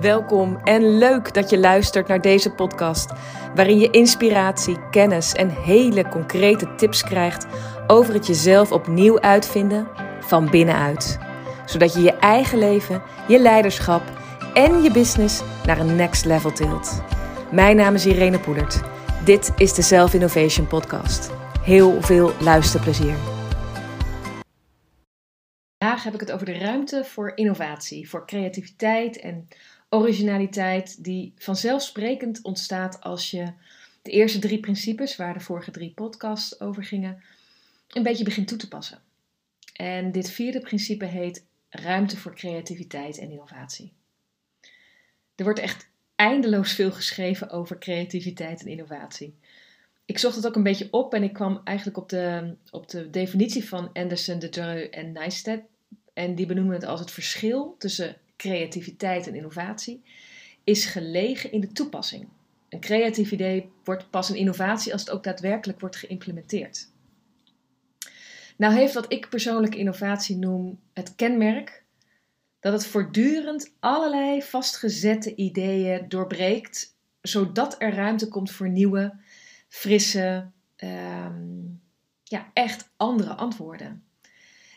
Welkom en leuk dat je luistert naar deze podcast, waarin je inspiratie, kennis en hele concrete tips krijgt over het jezelf opnieuw uitvinden van binnenuit. Zodat je je eigen leven, je leiderschap en je business naar een next level tilt. Mijn naam is Irene Poelert. Dit is de Self Innovation Podcast. Heel veel luisterplezier. Heb ik het over de ruimte voor innovatie, voor creativiteit en originaliteit die vanzelfsprekend ontstaat als je de eerste drie principes, waar de vorige drie podcasts over gingen, een beetje begint toe te passen. En dit vierde principe heet ruimte voor creativiteit en innovatie. Er wordt echt eindeloos veel geschreven over creativiteit en innovatie. Ik zocht het ook een beetje op en ik kwam eigenlijk op de, op de definitie van Anderson, de en Neistat. En die benoemen het als het verschil tussen creativiteit en innovatie is gelegen in de toepassing. Een creatief idee wordt pas een innovatie als het ook daadwerkelijk wordt geïmplementeerd. Nou heeft wat ik persoonlijk innovatie noem het kenmerk dat het voortdurend allerlei vastgezette ideeën doorbreekt, zodat er ruimte komt voor nieuwe, frisse, ehm, ja, echt andere antwoorden.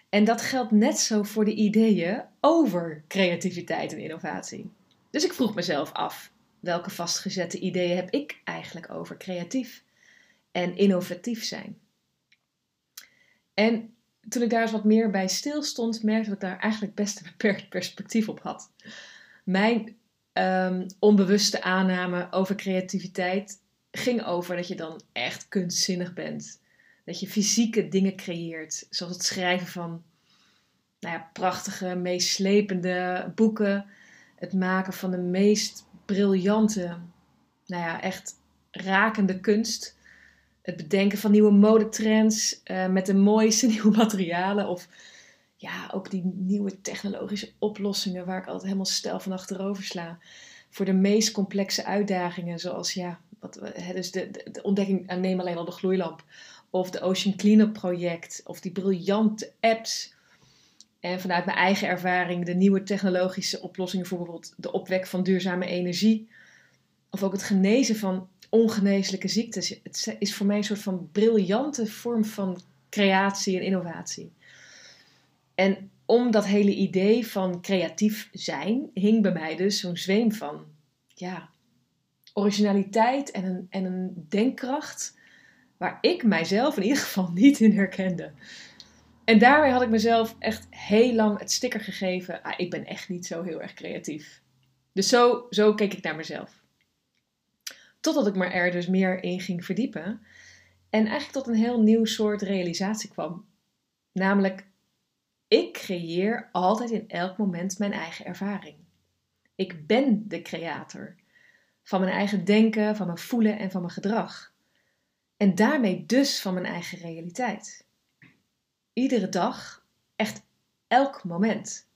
En dat geldt net zo voor de ideeën over creativiteit en innovatie. Dus ik vroeg mezelf af, welke vastgezette ideeën heb ik eigenlijk over creatief en innovatief zijn? En toen ik daar eens wat meer bij stilstond, merkte ik dat ik daar eigenlijk best een beperkt perspectief op had. Mijn um, onbewuste aanname over creativiteit ging over dat je dan echt kunstzinnig bent. Dat je fysieke dingen creëert, zoals het schrijven van nou ja, prachtige, meeslepende boeken. Het maken van de meest briljante, nou ja, echt rakende kunst. Het bedenken van nieuwe modetrends uh, met de mooiste nieuwe materialen. Of ja, ook die nieuwe technologische oplossingen waar ik altijd helemaal stel van achterover sla. Voor de meest complexe uitdagingen, zoals ja, wat, dus de, de, de ontdekking, neem alleen al de gloeilamp. Of de Ocean Cleanup project. Of die briljante apps en vanuit mijn eigen ervaring de nieuwe technologische oplossingen voor bijvoorbeeld de opwek van duurzame energie. Of ook het genezen van ongeneeslijke ziektes. Het is voor mij een soort van briljante vorm van creatie en innovatie. En om dat hele idee van creatief zijn hing bij mij dus zo'n zweem van ja, originaliteit en een, en een denkkracht waar ik mijzelf in ieder geval niet in herkende. En daarmee had ik mezelf echt heel lang het sticker gegeven. Ah, ik ben echt niet zo heel erg creatief. Dus zo, zo keek ik naar mezelf. Totdat ik me er dus meer in ging verdiepen. En eigenlijk tot een heel nieuw soort realisatie kwam. Namelijk, ik creëer altijd in elk moment mijn eigen ervaring. Ik ben de creator van mijn eigen denken, van mijn voelen en van mijn gedrag. En daarmee dus van mijn eigen realiteit iedere dag, echt elk moment.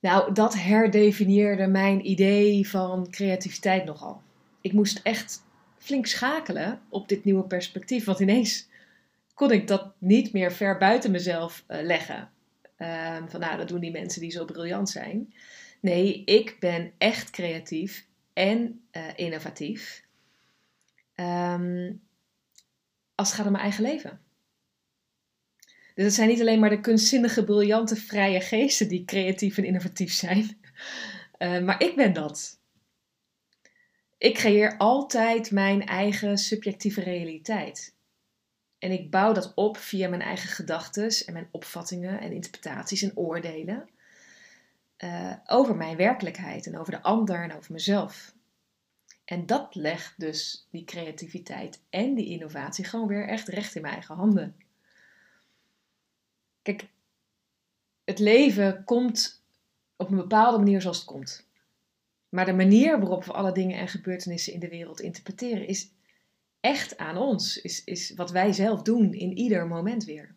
Nou, dat herdefinieerde mijn idee van creativiteit nogal. Ik moest echt flink schakelen op dit nieuwe perspectief, want ineens kon ik dat niet meer ver buiten mezelf uh, leggen. Uh, van nou, dat doen die mensen die zo briljant zijn. Nee, ik ben echt creatief en uh, innovatief. Um, als het gaat om mijn eigen leven. Dus het zijn niet alleen maar de kunstzinnige, briljante, vrije geesten die creatief en innovatief zijn. Uh, maar ik ben dat. Ik creëer altijd mijn eigen subjectieve realiteit. En ik bouw dat op via mijn eigen gedachten en mijn opvattingen en interpretaties en oordelen. Uh, over mijn werkelijkheid en over de ander en over mezelf. En dat legt dus die creativiteit en die innovatie gewoon weer echt recht in mijn eigen handen. Kijk, het leven komt op een bepaalde manier zoals het komt. Maar de manier waarop we alle dingen en gebeurtenissen in de wereld interpreteren is echt aan ons. Is, is wat wij zelf doen in ieder moment weer.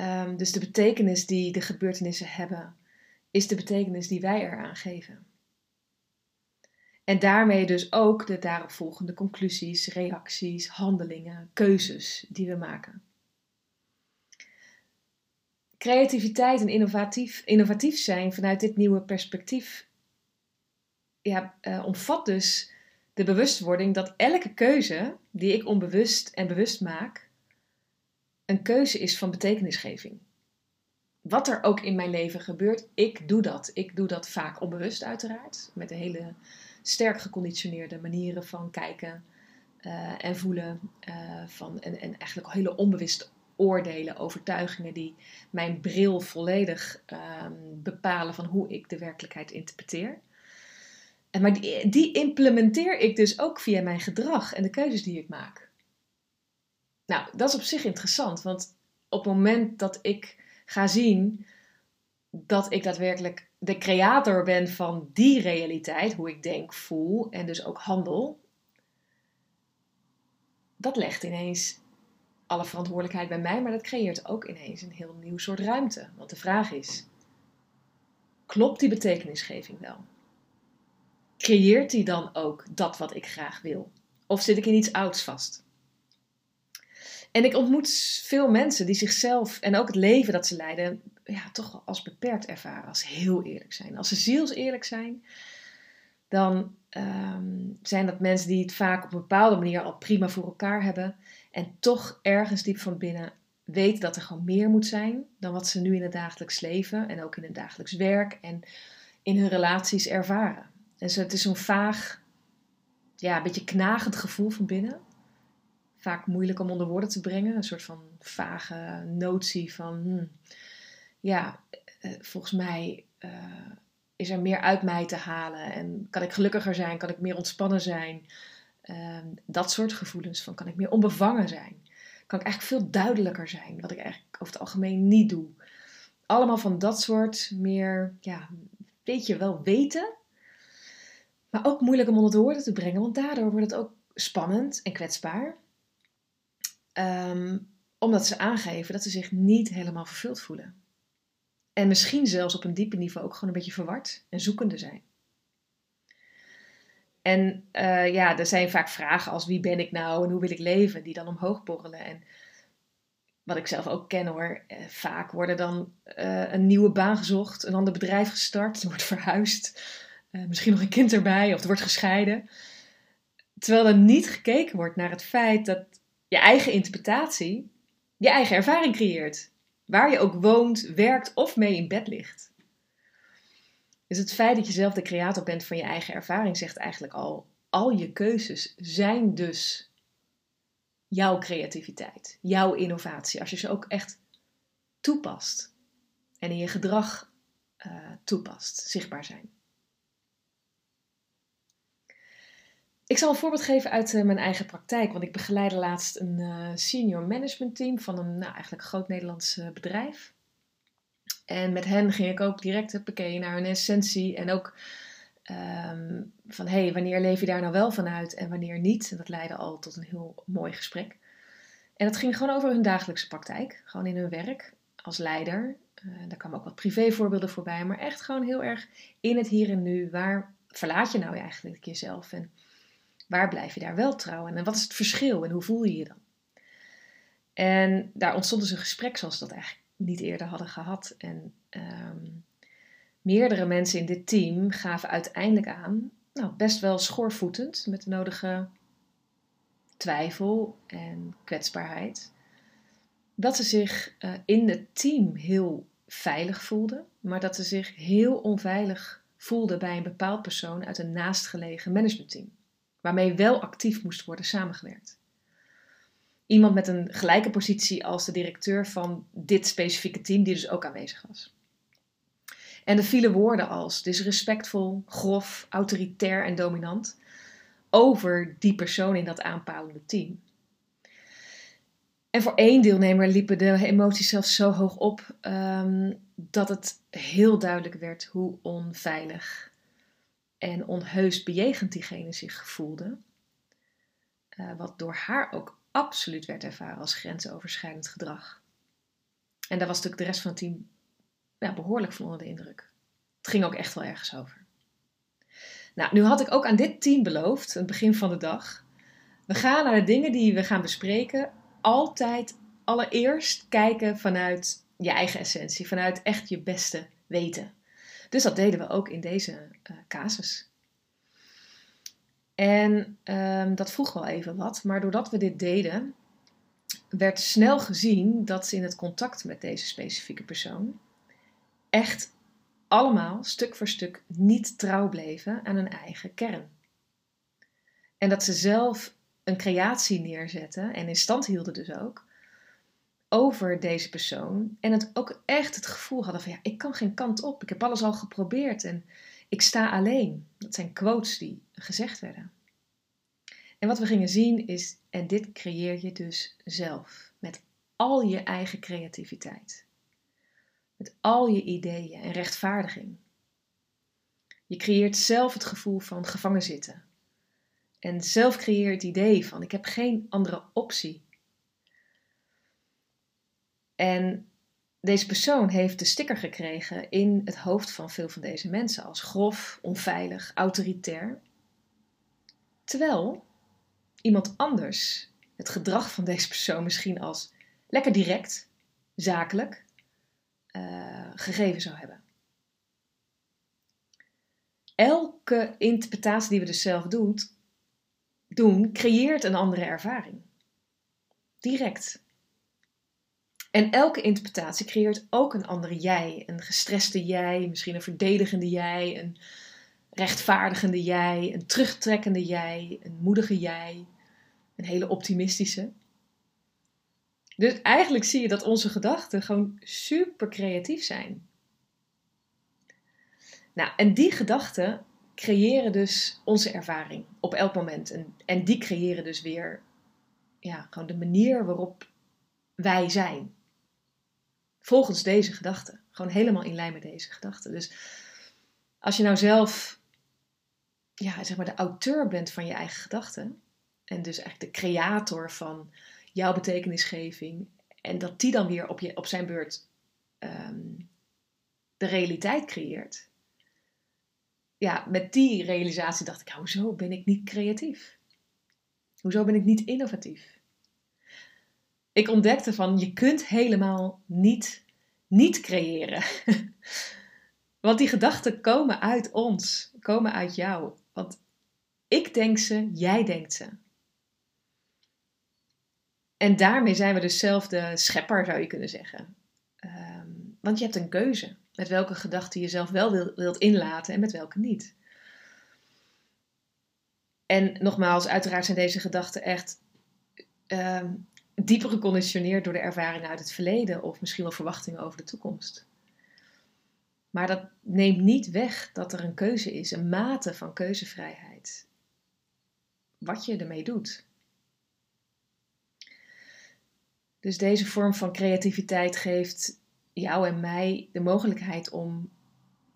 Um, dus de betekenis die de gebeurtenissen hebben, is de betekenis die wij eraan geven. En daarmee dus ook de daaropvolgende conclusies, reacties, handelingen, keuzes die we maken. creativiteit en innovatief, innovatief zijn vanuit dit nieuwe perspectief ja, uh, omvat dus de bewustwording dat elke keuze die ik onbewust en bewust maak, een keuze is van betekenisgeving. Wat er ook in mijn leven gebeurt, ik doe dat. Ik doe dat vaak onbewust uiteraard, met de hele sterk geconditioneerde manieren van kijken uh, en voelen. Uh, van, en, en eigenlijk hele onbewust oordelen, overtuigingen die mijn bril volledig um, bepalen van hoe ik de werkelijkheid interpreteer. En maar die, die implementeer ik dus ook via mijn gedrag en de keuzes die ik maak. Nou, dat is op zich interessant, want op het moment dat ik ga zien dat ik daadwerkelijk de creator ben van die realiteit, hoe ik denk, voel en dus ook handel, dat legt ineens alle verantwoordelijkheid bij mij, maar dat creëert ook ineens een heel nieuw soort ruimte. Want de vraag is: klopt die betekenisgeving wel? Creëert die dan ook dat wat ik graag wil? Of zit ik in iets ouds vast? En ik ontmoet veel mensen die zichzelf en ook het leven dat ze leiden, ja, toch als beperkt ervaren, als heel eerlijk zijn. Als ze ziels eerlijk zijn, dan ehm, zijn dat mensen die het vaak op een bepaalde manier al prima voor elkaar hebben. En toch ergens diep van binnen weten dat er gewoon meer moet zijn dan wat ze nu in het dagelijks leven en ook in het dagelijks werk en in hun relaties ervaren. Dus het is zo'n vaag, ja, een beetje knagend gevoel van binnen. Vaak moeilijk om onder woorden te brengen. Een soort van vage notie van, hmm, ja, eh, volgens mij uh, is er meer uit mij te halen. En kan ik gelukkiger zijn? Kan ik meer ontspannen zijn? Uh, dat soort gevoelens van, kan ik meer onbevangen zijn? Kan ik eigenlijk veel duidelijker zijn? Wat ik eigenlijk over het algemeen niet doe. Allemaal van dat soort meer, ja, weet je wel, weten maar ook moeilijk om onder de woorden te brengen, want daardoor wordt het ook spannend en kwetsbaar. Um, omdat ze aangeven dat ze zich niet helemaal vervuld voelen. En misschien zelfs op een diepe niveau ook gewoon een beetje verward en zoekende zijn. En uh, ja, er zijn vaak vragen als wie ben ik nou en hoe wil ik leven, die dan omhoog borrelen. En wat ik zelf ook ken hoor, eh, vaak worden dan uh, een nieuwe baan gezocht, een ander bedrijf gestart, wordt verhuisd. Uh, misschien nog een kind erbij of er wordt gescheiden. Terwijl er niet gekeken wordt naar het feit dat je eigen interpretatie je eigen ervaring creëert. Waar je ook woont, werkt of mee in bed ligt. Dus het feit dat je zelf de creator bent van je eigen ervaring zegt eigenlijk al: al je keuzes zijn dus jouw creativiteit, jouw innovatie. Als je ze ook echt toepast en in je gedrag uh, toepast, zichtbaar zijn. Ik zal een voorbeeld geven uit uh, mijn eigen praktijk, want ik begeleide laatst een uh, senior management team van een nou, eigenlijk groot Nederlands uh, bedrijf. En met hen ging ik ook direct huppakee, naar hun essentie en ook um, van hé, hey, wanneer leef je daar nou wel vanuit en wanneer niet. En dat leidde al tot een heel mooi gesprek. En dat ging gewoon over hun dagelijkse praktijk, gewoon in hun werk als leider. daar kwamen ook wat privévoorbeelden voorbij, maar echt gewoon heel erg in het hier en nu. Waar verlaat je nou eigenlijk jezelf? En Waar blijf je daar wel trouw? En wat is het verschil en hoe voel je je dan? En daar ontstond dus een gesprek zoals we dat eigenlijk niet eerder hadden gehad. En um, meerdere mensen in dit team gaven uiteindelijk aan, nou, best wel schoorvoetend, met de nodige twijfel en kwetsbaarheid, dat ze zich uh, in het team heel veilig voelden, maar dat ze zich heel onveilig voelden bij een bepaald persoon uit een naastgelegen managementteam waarmee wel actief moest worden samengewerkt. Iemand met een gelijke positie als de directeur van dit specifieke team, die dus ook aanwezig was. En er vielen woorden als disrespectvol, grof, autoritair en dominant over die persoon in dat aanpalende team. En voor één deelnemer liepen de emoties zelfs zo hoog op um, dat het heel duidelijk werd hoe onveilig en onheus bejegend diegene zich voelde. Uh, wat door haar ook absoluut werd ervaren als grensoverschrijdend gedrag. En daar was natuurlijk de rest van het team ja, behoorlijk van onder de indruk. Het ging ook echt wel ergens over. Nou, nu had ik ook aan dit team beloofd, aan het begin van de dag. We gaan naar de dingen die we gaan bespreken altijd allereerst kijken vanuit je eigen essentie, vanuit echt je beste weten. Dus dat deden we ook in deze uh, casus. En um, dat vroeg wel even wat, maar doordat we dit deden, werd snel gezien dat ze in het contact met deze specifieke persoon echt allemaal stuk voor stuk niet trouw bleven aan hun eigen kern. En dat ze zelf een creatie neerzetten en in stand hielden dus ook over deze persoon en het ook echt het gevoel hadden van ja, ik kan geen kant op. Ik heb alles al geprobeerd en ik sta alleen. Dat zijn quotes die gezegd werden. En wat we gingen zien is, en dit creëer je dus zelf met al je eigen creativiteit. Met al je ideeën en rechtvaardiging. Je creëert zelf het gevoel van gevangen zitten. En zelf creëer het idee van ik heb geen andere optie. En deze persoon heeft de sticker gekregen in het hoofd van veel van deze mensen als grof, onveilig, autoritair. Terwijl iemand anders het gedrag van deze persoon misschien als lekker direct, zakelijk, uh, gegeven zou hebben. Elke interpretatie die we dus zelf doet, doen, creëert een andere ervaring. Direct. En elke interpretatie creëert ook een andere jij. Een gestreste jij, misschien een verdedigende jij, een rechtvaardigende jij, een terugtrekkende jij, een moedige jij, een hele optimistische. Dus eigenlijk zie je dat onze gedachten gewoon super creatief zijn. Nou, en die gedachten creëren dus onze ervaring op elk moment. En, en die creëren dus weer ja, gewoon de manier waarop wij zijn. Volgens deze gedachten. Gewoon helemaal in lijn met deze gedachten. Dus als je nou zelf ja, zeg maar de auteur bent van je eigen gedachten. En dus eigenlijk de creator van jouw betekenisgeving. En dat die dan weer op, je, op zijn beurt ehm, de realiteit creëert. Ja, met die realisatie dacht ik, hoezo ben ik niet creatief? Hoezo ben ik niet innovatief? Ik ontdekte van, je kunt helemaal niet niet creëren. Want die gedachten komen uit ons, komen uit jou. Want ik denk ze, jij denkt ze. En daarmee zijn we dus zelf de schepper, zou je kunnen zeggen. Ehm, want je hebt een keuze met welke gedachten je zelf wel wilt inlaten en met welke niet. En nogmaals, uiteraard zijn deze gedachten echt uh, dieper geconditioneerd door de ervaringen uit het verleden of misschien wel verwachtingen over de toekomst. Maar dat neemt niet weg dat er een keuze is, een mate van keuzevrijheid. Wat je ermee doet. Dus deze vorm van creativiteit geeft jou en mij de mogelijkheid om,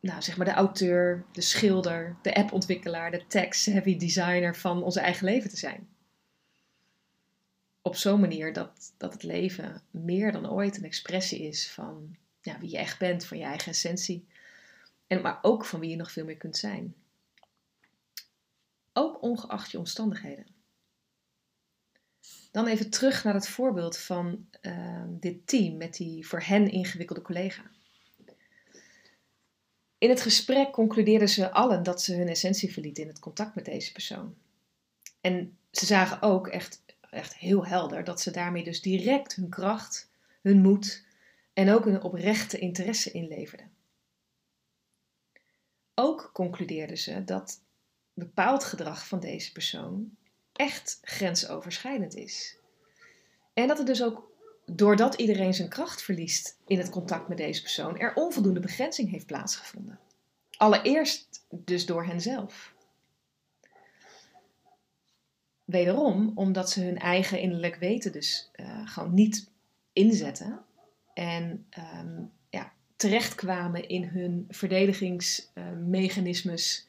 nou, zeg maar, de auteur, de schilder, de appontwikkelaar, de text-heavy designer van onze eigen leven te zijn. Op zo'n manier dat, dat het leven meer dan ooit een expressie is van ja, wie je echt bent, van je eigen essentie. En, maar ook van wie je nog veel meer kunt zijn. Ook ongeacht je omstandigheden. Dan even terug naar het voorbeeld van uh, dit team met die voor hen ingewikkelde collega. In het gesprek concludeerden ze allen dat ze hun essentie verlieten in het contact met deze persoon. En ze zagen ook echt, echt heel helder dat ze daarmee dus direct hun kracht, hun moed en ook hun oprechte interesse inleverden. Ook concludeerden ze dat bepaald gedrag van deze persoon echt grensoverschrijdend is. En dat er dus ook, doordat iedereen zijn kracht verliest in het contact met deze persoon, er onvoldoende begrenzing heeft plaatsgevonden. Allereerst dus door henzelf. Wederom omdat ze hun eigen innerlijk weten dus uh, gewoon niet inzetten en um, ja, terechtkwamen in hun verdedigingsmechanismes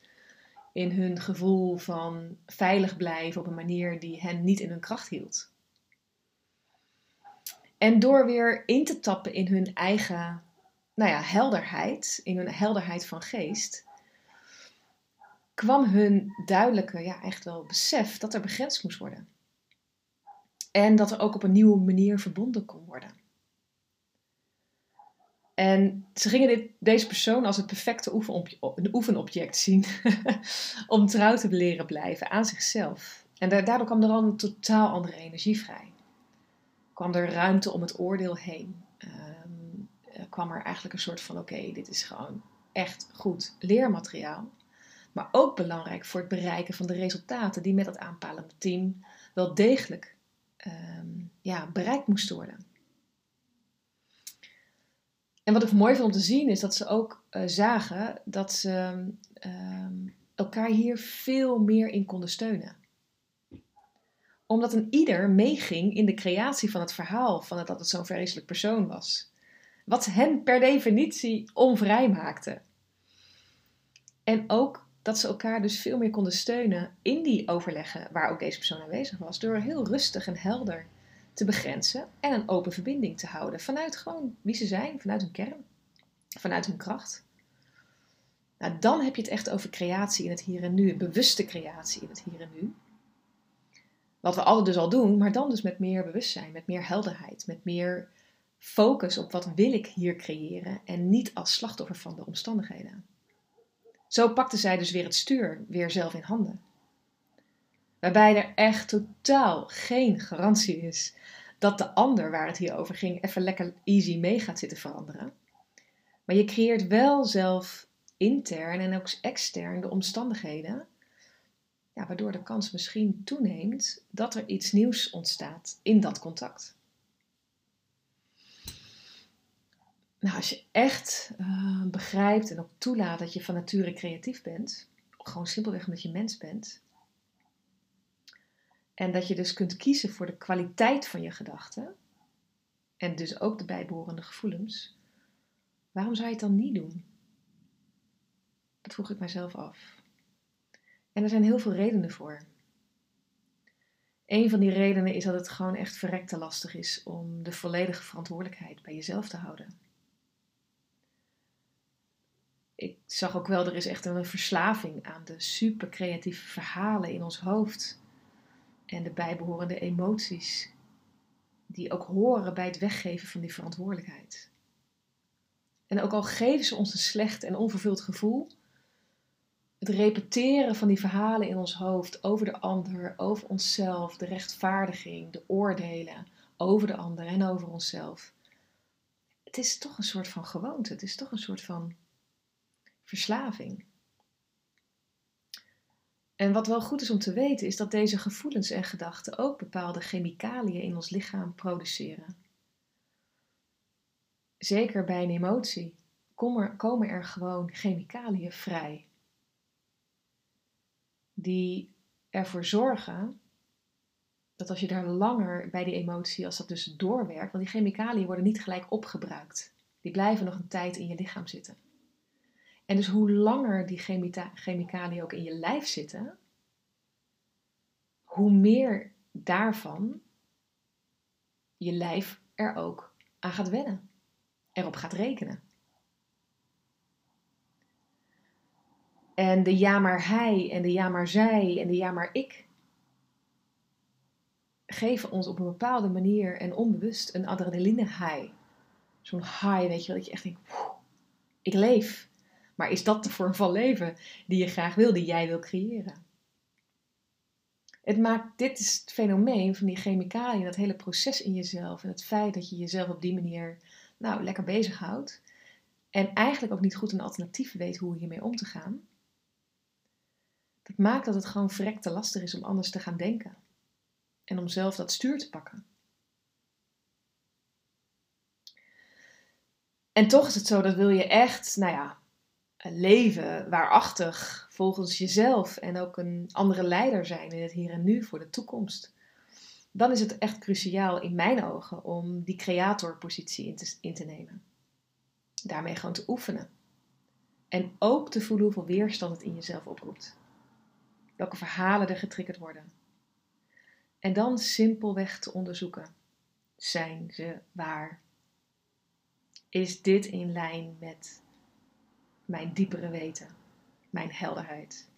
in hun gevoel van veilig blijven op een manier die hen niet in hun kracht hield. En door weer in te tappen in hun eigen nou ja, helderheid, in hun helderheid van geest, kwam hun duidelijke, ja, echt wel besef dat er begrensd moest worden. En dat er ook op een nieuwe manier verbonden kon worden. En ze gingen dit, deze persoon als het perfecte oefenobject zien om trouw te leren blijven aan zichzelf. En daardoor kwam er al een totaal andere energie vrij. Kwam er ruimte om het oordeel heen. Um, kwam er eigenlijk een soort van: oké, dit is gewoon echt goed leermateriaal. Maar ook belangrijk voor het bereiken van de resultaten die met het aanpalende team wel degelijk um, ja, bereikt moesten worden. En wat ik mooi vond om te zien is dat ze ook uh, zagen dat ze uh, elkaar hier veel meer in konden steunen. Omdat een ieder meeging in de creatie van het verhaal van het, dat het zo'n vreselijk persoon was. Wat hen per definitie onvrij maakte. En ook dat ze elkaar dus veel meer konden steunen in die overleggen waar ook deze persoon aanwezig was. Door heel rustig en helder te begrenzen en een open verbinding te houden. Vanuit gewoon wie ze zijn, vanuit hun kern, vanuit hun kracht. Nou, dan heb je het echt over creatie in het hier en nu, bewuste creatie in het hier en nu. Wat we altijd dus al doen, maar dan dus met meer bewustzijn, met meer helderheid, met meer focus op wat wil ik hier creëren en niet als slachtoffer van de omstandigheden. Zo pakte zij dus weer het stuur weer zelf in handen. Waarbij er echt totaal geen garantie is dat de ander waar het hier over ging even lekker easy mee gaat zitten veranderen. Maar je creëert wel zelf intern en ook extern de omstandigheden, ja, waardoor de kans misschien toeneemt dat er iets nieuws ontstaat in dat contact. Nou, als je echt uh, begrijpt en ook toelaat dat je van nature creatief bent, gewoon simpelweg omdat je mens bent, en dat je dus kunt kiezen voor de kwaliteit van je gedachten, en dus ook de bijbehorende gevoelens, waarom zou je het dan niet doen? Dat vroeg ik mijzelf af. En er zijn heel veel redenen voor. Een van die redenen is dat het gewoon echt verrekte lastig is om de volledige verantwoordelijkheid bij jezelf te houden ik zag ook wel, er is echt een verslaving aan de super creatieve verhalen in ons hoofd. En de bijbehorende emoties, die ook horen bij het weggeven van die verantwoordelijkheid. En ook al geven ze ons een slecht en onvervuld gevoel, het repeteren van die verhalen in ons hoofd over de ander, over onszelf, de rechtvaardiging, de oordelen over de ander en over onszelf. Het is toch een soort van gewoonte, het is toch een soort van verslaving. En wat wel goed is om te weten, is dat deze gevoelens en gedachten ook bepaalde chemicaliën in ons lichaam produceren. Zeker bij een emotie komen er gewoon chemicaliën vrij. Die ervoor zorgen dat als je daar langer bij die emotie, als dat dus doorwerkt, want die chemicaliën worden niet gelijk opgebruikt. Die blijven nog een tijd in je lichaam zitten. En dus hoe langer die chemicaliën ook in je lijf zitten, hoe meer daarvan je lijf er ook aan gaat wennen, erop gaat rekenen. En de ja maar hij en de ja maar zij en de ja maar ik geven ons op een bepaalde manier en onbewust een adrenaline high. Zo'n high, weet je wel, dat je echt denkt, ik leef. Maar is dat de vorm van leven die je graag wil, die jij wil creëren? Het maakt, dit is het fenomeen van die chemicaliën, dat hele proces in jezelf en het feit dat je jezelf op die manier nou, lekker bezighoudt en eigenlijk ook niet goed een alternatief weet hoe hiermee om te gaan. Dat maakt dat het gewoon verrekte lastig is om anders te gaan denken en om zelf dat stuur te pakken. En toch is het zo dat wil je echt, nou ja, leven waarachtig volgens jezelf en ook een andere leider zijn in het hier en nu voor de toekomst, dan is het echt cruciaal in mijn ogen om die creatorpositie in te, in te nemen. Daarmee gewoon te oefenen. En ook te voelen hoeveel weerstand het in jezelf oproept. Welke verhalen er getriggerd worden. En dan simpelweg te onderzoeken: zijn ze waar? Is dit in lijn met mijn diepere weten, mijn helderheid.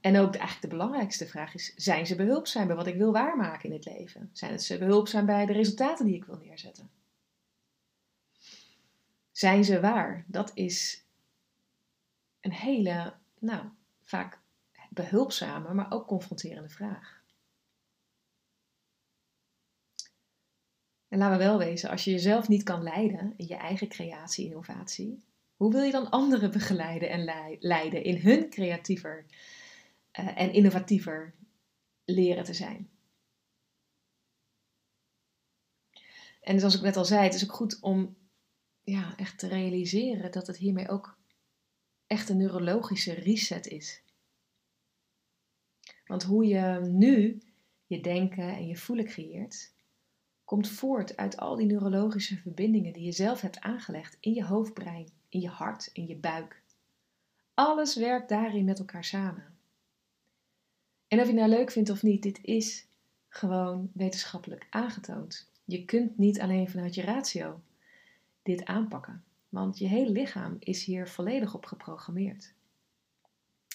En ook de, eigenlijk de belangrijkste vraag is: zijn ze behulpzaam bij wat ik wil waarmaken in het leven? Zijn ze behulpzaam bij de resultaten die ik wil neerzetten? Zijn ze waar? Dat is een hele, nou, vaak behulpzame, maar ook confronterende vraag. En laten we wel wezen, als je jezelf niet kan leiden in je eigen creatie, innovatie, hoe wil je dan anderen begeleiden en leiden in hun creatiever uh, en innovatiever leren te zijn? En zoals ik net al zei, het is ook goed om ja, echt te realiseren dat het hiermee ook echt een neurologische reset is. Want hoe je nu je denken en je voelen creëert, komt voort uit al die neurologische verbindingen die je zelf hebt aangelegd in je hoofdbrein, in je hart, in je buik. Alles werkt daarin met elkaar samen. En of je nou leuk vindt of niet, dit is gewoon wetenschappelijk aangetoond. Je kunt niet alleen vanuit je ratio dit aanpakken, want je hele lichaam is hier volledig op geprogrammeerd.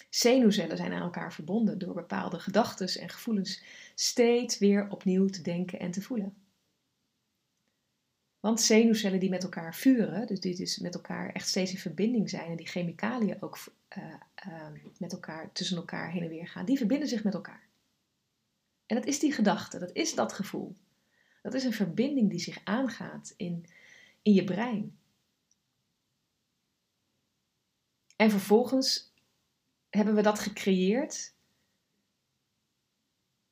Zenuwcellen zijn aan elkaar verbonden door bepaalde gedachten en gevoelens steeds weer opnieuw te denken en te voelen. Want zenuwcellen die met elkaar vuren, dus die dus met elkaar echt steeds in verbinding zijn en die chemicaliën ook uh, uh, met elkaar, tussen elkaar heen en weer gaan, die verbinden zich met elkaar. En dat is die gedachte, dat is dat gevoel. Dat is een verbinding die zich aangaat in, in je brein. En vervolgens hebben we dat gecreëerd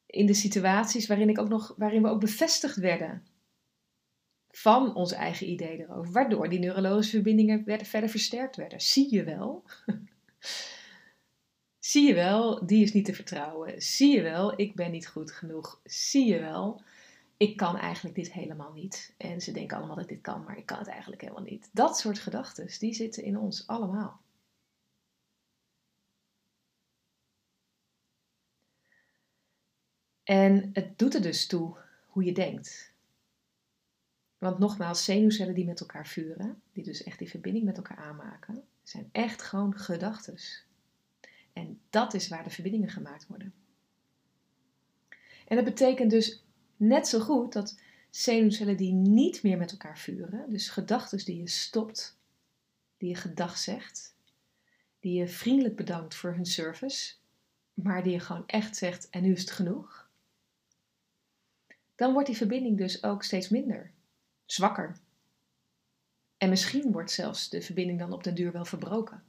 in de situaties waarin, ik ook nog, waarin we ook bevestigd werden van ons eigen idee erover, waardoor die neurologische verbindingen werden, verder versterkt werden. Zie je wel? Zie je wel, die is niet te vertrouwen. Zie je wel, ik ben niet goed genoeg. Zie je wel, ik kan eigenlijk dit helemaal niet. En ze denken allemaal dat dit kan, maar ik kan het eigenlijk helemaal niet. Dat soort gedachten, die zitten in ons allemaal. En het doet er dus toe hoe je denkt. Want nogmaals, zenuwcellen die met elkaar vuren, die dus echt die verbinding met elkaar aanmaken, zijn echt gewoon gedachten. En dat is waar de verbindingen gemaakt worden. En dat betekent dus net zo goed dat zenuwcellen die niet meer met elkaar vuren, dus gedachten die je stopt, die je gedag zegt, die je vriendelijk bedankt voor hun service, maar die je gewoon echt zegt en nu is het genoeg, dan wordt die verbinding dus ook steeds minder zwakker. En misschien wordt zelfs de verbinding dan op den duur wel verbroken.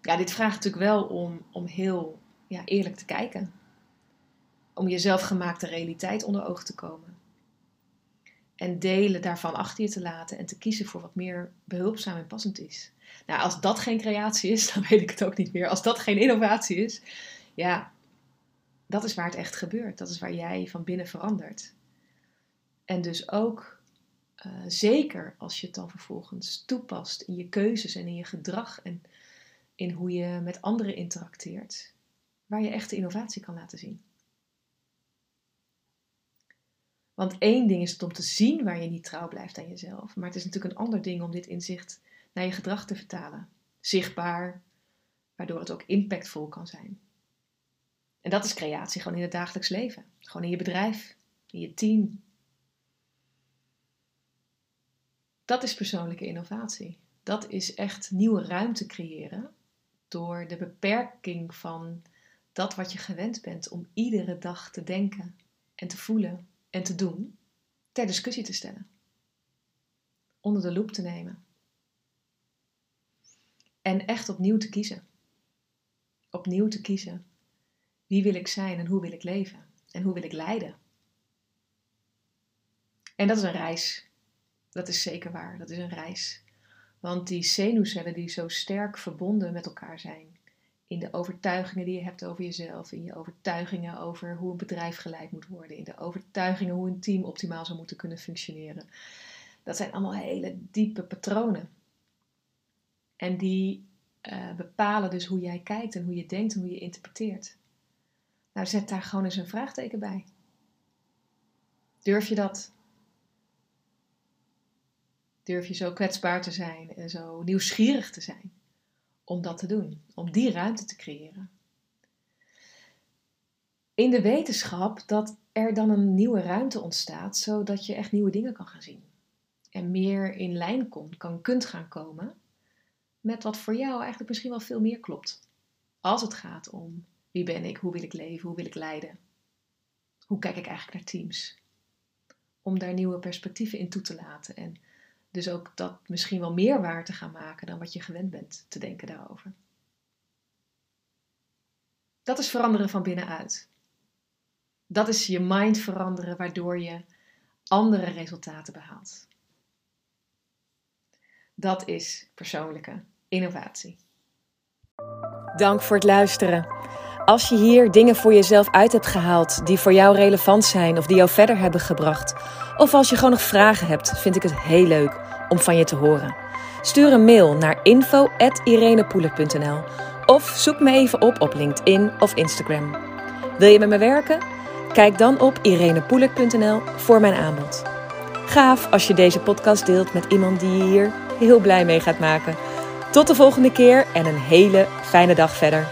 Ja, dit vraagt natuurlijk wel om, om heel ja, eerlijk te kijken. Om je zelfgemaakte realiteit onder ogen te komen. En delen daarvan achter je te laten en te kiezen voor wat meer behulpzaam en passend is. Nou, als dat geen creatie is, dan weet ik het ook niet meer. Als dat geen innovatie is, ja, dat is waar het echt gebeurt. Dat is waar jij van binnen verandert. En dus ook uh, zeker als je het dan vervolgens toepast in je keuzes en in je gedrag en in hoe je met anderen interacteert, waar je echte innovatie kan laten zien. Want één ding is het om te zien waar je niet trouw blijft aan jezelf, maar het is natuurlijk een ander ding om dit inzicht naar je gedrag te vertalen. Zichtbaar, waardoor het ook impactvol kan zijn. En dat is creatie gewoon in het dagelijks leven. Gewoon in je bedrijf, in je team, Dat is persoonlijke innovatie. Dat is echt nieuwe ruimte creëren door de beperking van dat wat je gewend bent om iedere dag te denken en te voelen en te doen, ter discussie te stellen. Onder de loep te nemen. En echt opnieuw te kiezen. Opnieuw te kiezen. Wie wil ik zijn en hoe wil ik leven? En hoe wil ik leiden? En dat is een reis dat is zeker waar. Dat is een reis. Want die zenuwcellen die zo sterk verbonden met elkaar zijn. In de overtuigingen die je hebt over jezelf. In je overtuigingen over hoe een bedrijf geleid moet worden. In de overtuigingen hoe een team optimaal zou moeten kunnen functioneren. Dat zijn allemaal hele diepe patronen. En die uh, bepalen dus hoe jij kijkt en hoe je denkt en hoe je interpreteert. Nou, zet daar gewoon eens een vraagteken bij. Durf je dat? Durf je zo kwetsbaar te zijn en zo nieuwsgierig te zijn om dat te doen, om die ruimte te creëren. In de wetenschap dat er dan een nieuwe ruimte ontstaat, zodat je echt nieuwe dingen kan gaan zien. en meer in lijn kon, kan, kunt gaan komen met wat voor jou eigenlijk misschien wel veel meer klopt. Als het gaat om wie ben ik, hoe wil ik leven, hoe wil ik leiden. Hoe kijk ik eigenlijk naar teams? Om daar nieuwe perspectieven in toe te laten en dus ook dat misschien wel meer waar te gaan maken dan wat je gewend bent te denken daarover. Dat is veranderen van binnenuit. Dat is je mind veranderen waardoor je andere resultaten behaalt. Dat is persoonlijke innovatie. Dank voor het luisteren. Als je hier dingen voor jezelf uit hebt gehaald die voor jou relevant zijn of die jou verder hebben gebracht, of als je gewoon nog vragen hebt, vind ik het heel leuk om van je te horen. Stuur een mail naar info@irenepoelen.nl of zoek me even op op LinkedIn of Instagram. Wil je met me werken? Kijk dan op irenepoelen.nl voor mijn aanbod. Gaaf als je deze podcast deelt met iemand die je hier heel blij mee gaat maken. Tot de volgende keer en een hele fijne dag verder.